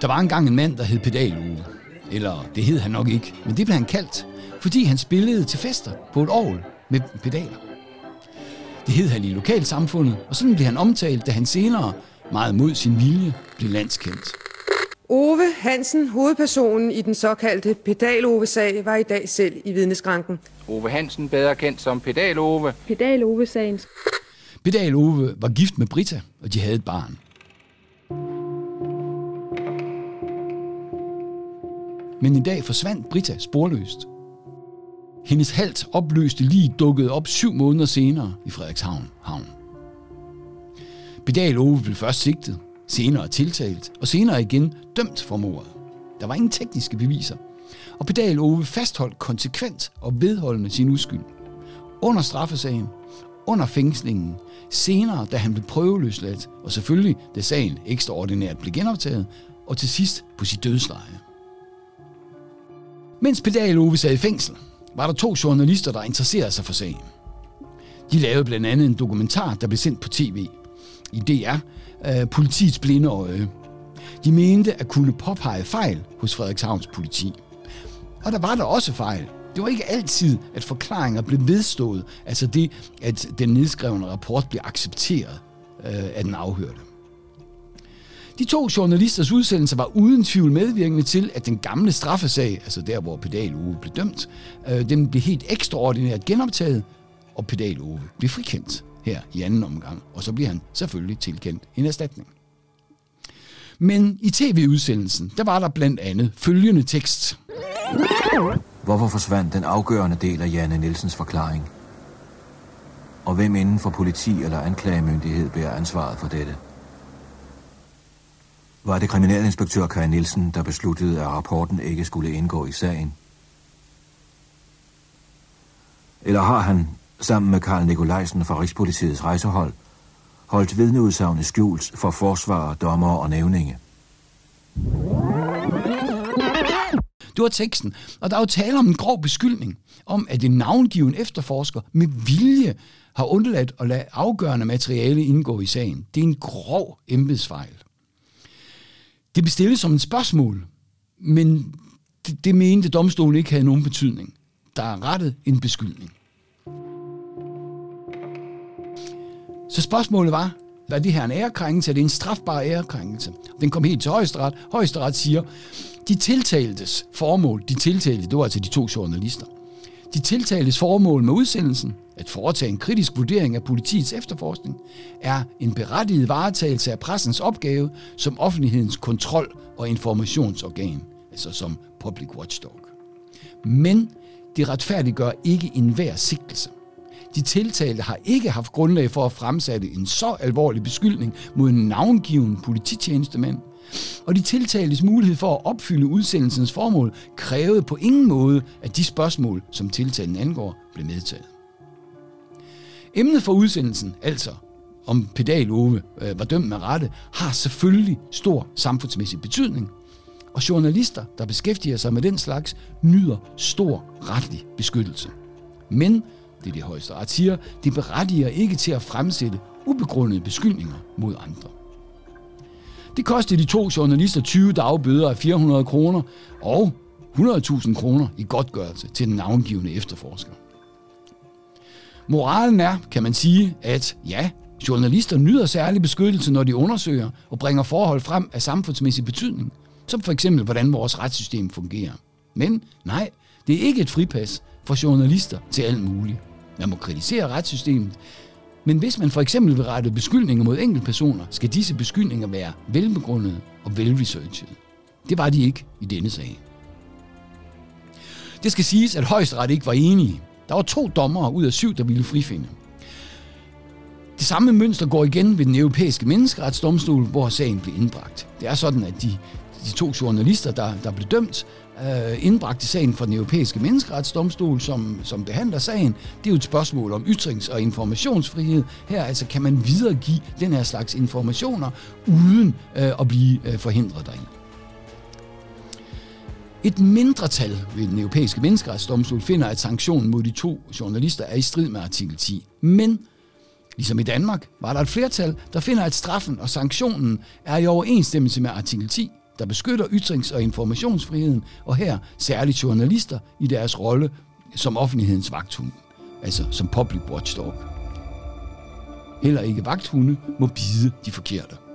Der var engang en mand, der hed Pedalue. Eller det hed han nok ikke, men det blev han kaldt, fordi han spillede til fester på et orgel med pedaler. Det hed han i lokalsamfundet, og sådan blev han omtalt, da han senere, meget mod sin vilje, blev landskendt. Ove Hansen, hovedpersonen i den såkaldte Pedal-Ove-sag, var i dag selv i vidneskranken. Ove Hansen, bedre kendt som Pedal-Ove. Pedal-Ove-sagen. Pedal Ove var gift med Britta, og de havde et barn. Men en dag forsvandt Brita sporløst. Hendes halvt opløste lige dukkede op syv måneder senere i Frederikshavn havn. Pedal Ove blev først sigtet, senere tiltalt og senere igen dømt for mordet. Der var ingen tekniske beviser, og Pedal Ove fastholdt konsekvent og vedholdende sin uskyld. Under straffesagen, under fængslingen, senere da han blev prøveløsladt, og selvfølgelig da sagen ekstraordinært blev genoptaget, og til sidst på sit dødsleje. Mens Pedal Ove sad i fængsel, var der to journalister, der interesserede sig for sagen. De lavede blandt andet en dokumentar, der blev sendt på tv i DR, øh, politiets blinde øje. De mente at kunne påpege fejl hos Frederikshavns politi. Og der var der også fejl. Det var ikke altid, at forklaringer blev vedstået, altså det, at den nedskrevne rapport blev accepteret øh, af den afhørte. De to journalisters udsendelse var uden tvivl medvirkende til, at den gamle straffesag, altså der hvor Pedal Ove blev dømt, øh, den blev helt ekstraordinært genoptaget, og Pedal Ove blev frikendt her i anden omgang, og så bliver han selvfølgelig tilkendt en erstatning. Men i tv-udsendelsen, der var der blandt andet følgende tekst. Hvorfor forsvandt den afgørende del af Janne Nielsens forklaring? Og hvem inden for politi eller anklagemyndighed bærer ansvaret for dette? Var det kriminalinspektør Kaj Nielsen, der besluttede, at rapporten ikke skulle indgå i sagen? Eller har han, sammen med Karl Nikolajsen fra Rigspolitiets rejsehold, holdt vidneudsagene skjult for forsvarer, dommer og nævninge? Det var teksten, og der er jo tale om en grov beskyldning om, at en navngiven efterforsker med vilje har undladt at lade afgørende materiale indgå i sagen. Det er en grov embedsfejl. Det blev stillet som et spørgsmål, men det, det mente domstolen ikke havde nogen betydning. Der er rettet en beskyldning. Så spørgsmålet var, var det her en ærekrænkelse? Er det en strafbar ærekrænkelse? Den kom helt til højesteret. Højesteret siger, de tiltaltes formål, de tiltalte, det var altså de to journalister, de tiltaltes formål med udsendelsen, at foretage en kritisk vurdering af politiets efterforskning, er en berettiget varetagelse af pressens opgave som offentlighedens kontrol- og informationsorgan, altså som public watchdog. Men det retfærdiggør ikke enhver sigtelse. De tiltalte har ikke haft grundlag for at fremsætte en så alvorlig beskyldning mod en navngiven polititjenestemand, og de tiltaltes mulighed for at opfylde udsendelsens formål krævede på ingen måde, at de spørgsmål, som tiltalen angår, blev medtaget. Emnet for udsendelsen, altså om Pedal Ove øh, var dømt med rette, har selvfølgelig stor samfundsmæssig betydning, og journalister, der beskæftiger sig med den slags, nyder stor retlig beskyttelse. Men, det er det højeste ret siger, det berettiger ikke til at fremsætte ubegrundede beskyldninger mod andre. Det kostede de to journalister 20 dagbøder af 400 kroner og 100.000 kroner i godtgørelse til den navngivende efterforsker. Moralen er, kan man sige, at ja, journalister nyder særlig beskyttelse, når de undersøger og bringer forhold frem af samfundsmæssig betydning, som for eksempel, hvordan vores retssystem fungerer. Men nej, det er ikke et fripas for journalister til alt muligt. Man må kritisere retssystemet, men hvis man for eksempel vil rette beskyldninger mod enkeltpersoner, skal disse beskyldninger være velbegrundede og velresearchede. Det var de ikke i denne sag. Det skal siges, at højesteret ikke var enige. Der var to dommere ud af syv, der ville frifinde. Det samme mønster går igen ved den europæiske menneskeretsdomstol, hvor sagen blev indbragt. Det er sådan, at de, de to journalister, der, der blev dømt, øh, indbragte sagen for den europæiske menneskeretsdomstol, som, som behandler sagen. Det er jo et spørgsmål om ytrings- og informationsfrihed. Her altså kan man videregive den her slags informationer, uden øh, at blive øh, forhindret derinde. Et mindretal ved den europæiske menneskerettighedsdomstol finder, at sanktionen mod de to journalister er i strid med artikel 10. Men Ligesom i Danmark var der et flertal, der finder, at straffen og sanktionen er i overensstemmelse med artikel 10 der beskytter ytrings- og informationsfriheden, og her særligt journalister i deres rolle som offentlighedens vagthund, altså som public watchdog. Heller ikke vagthunde må bide de forkerte.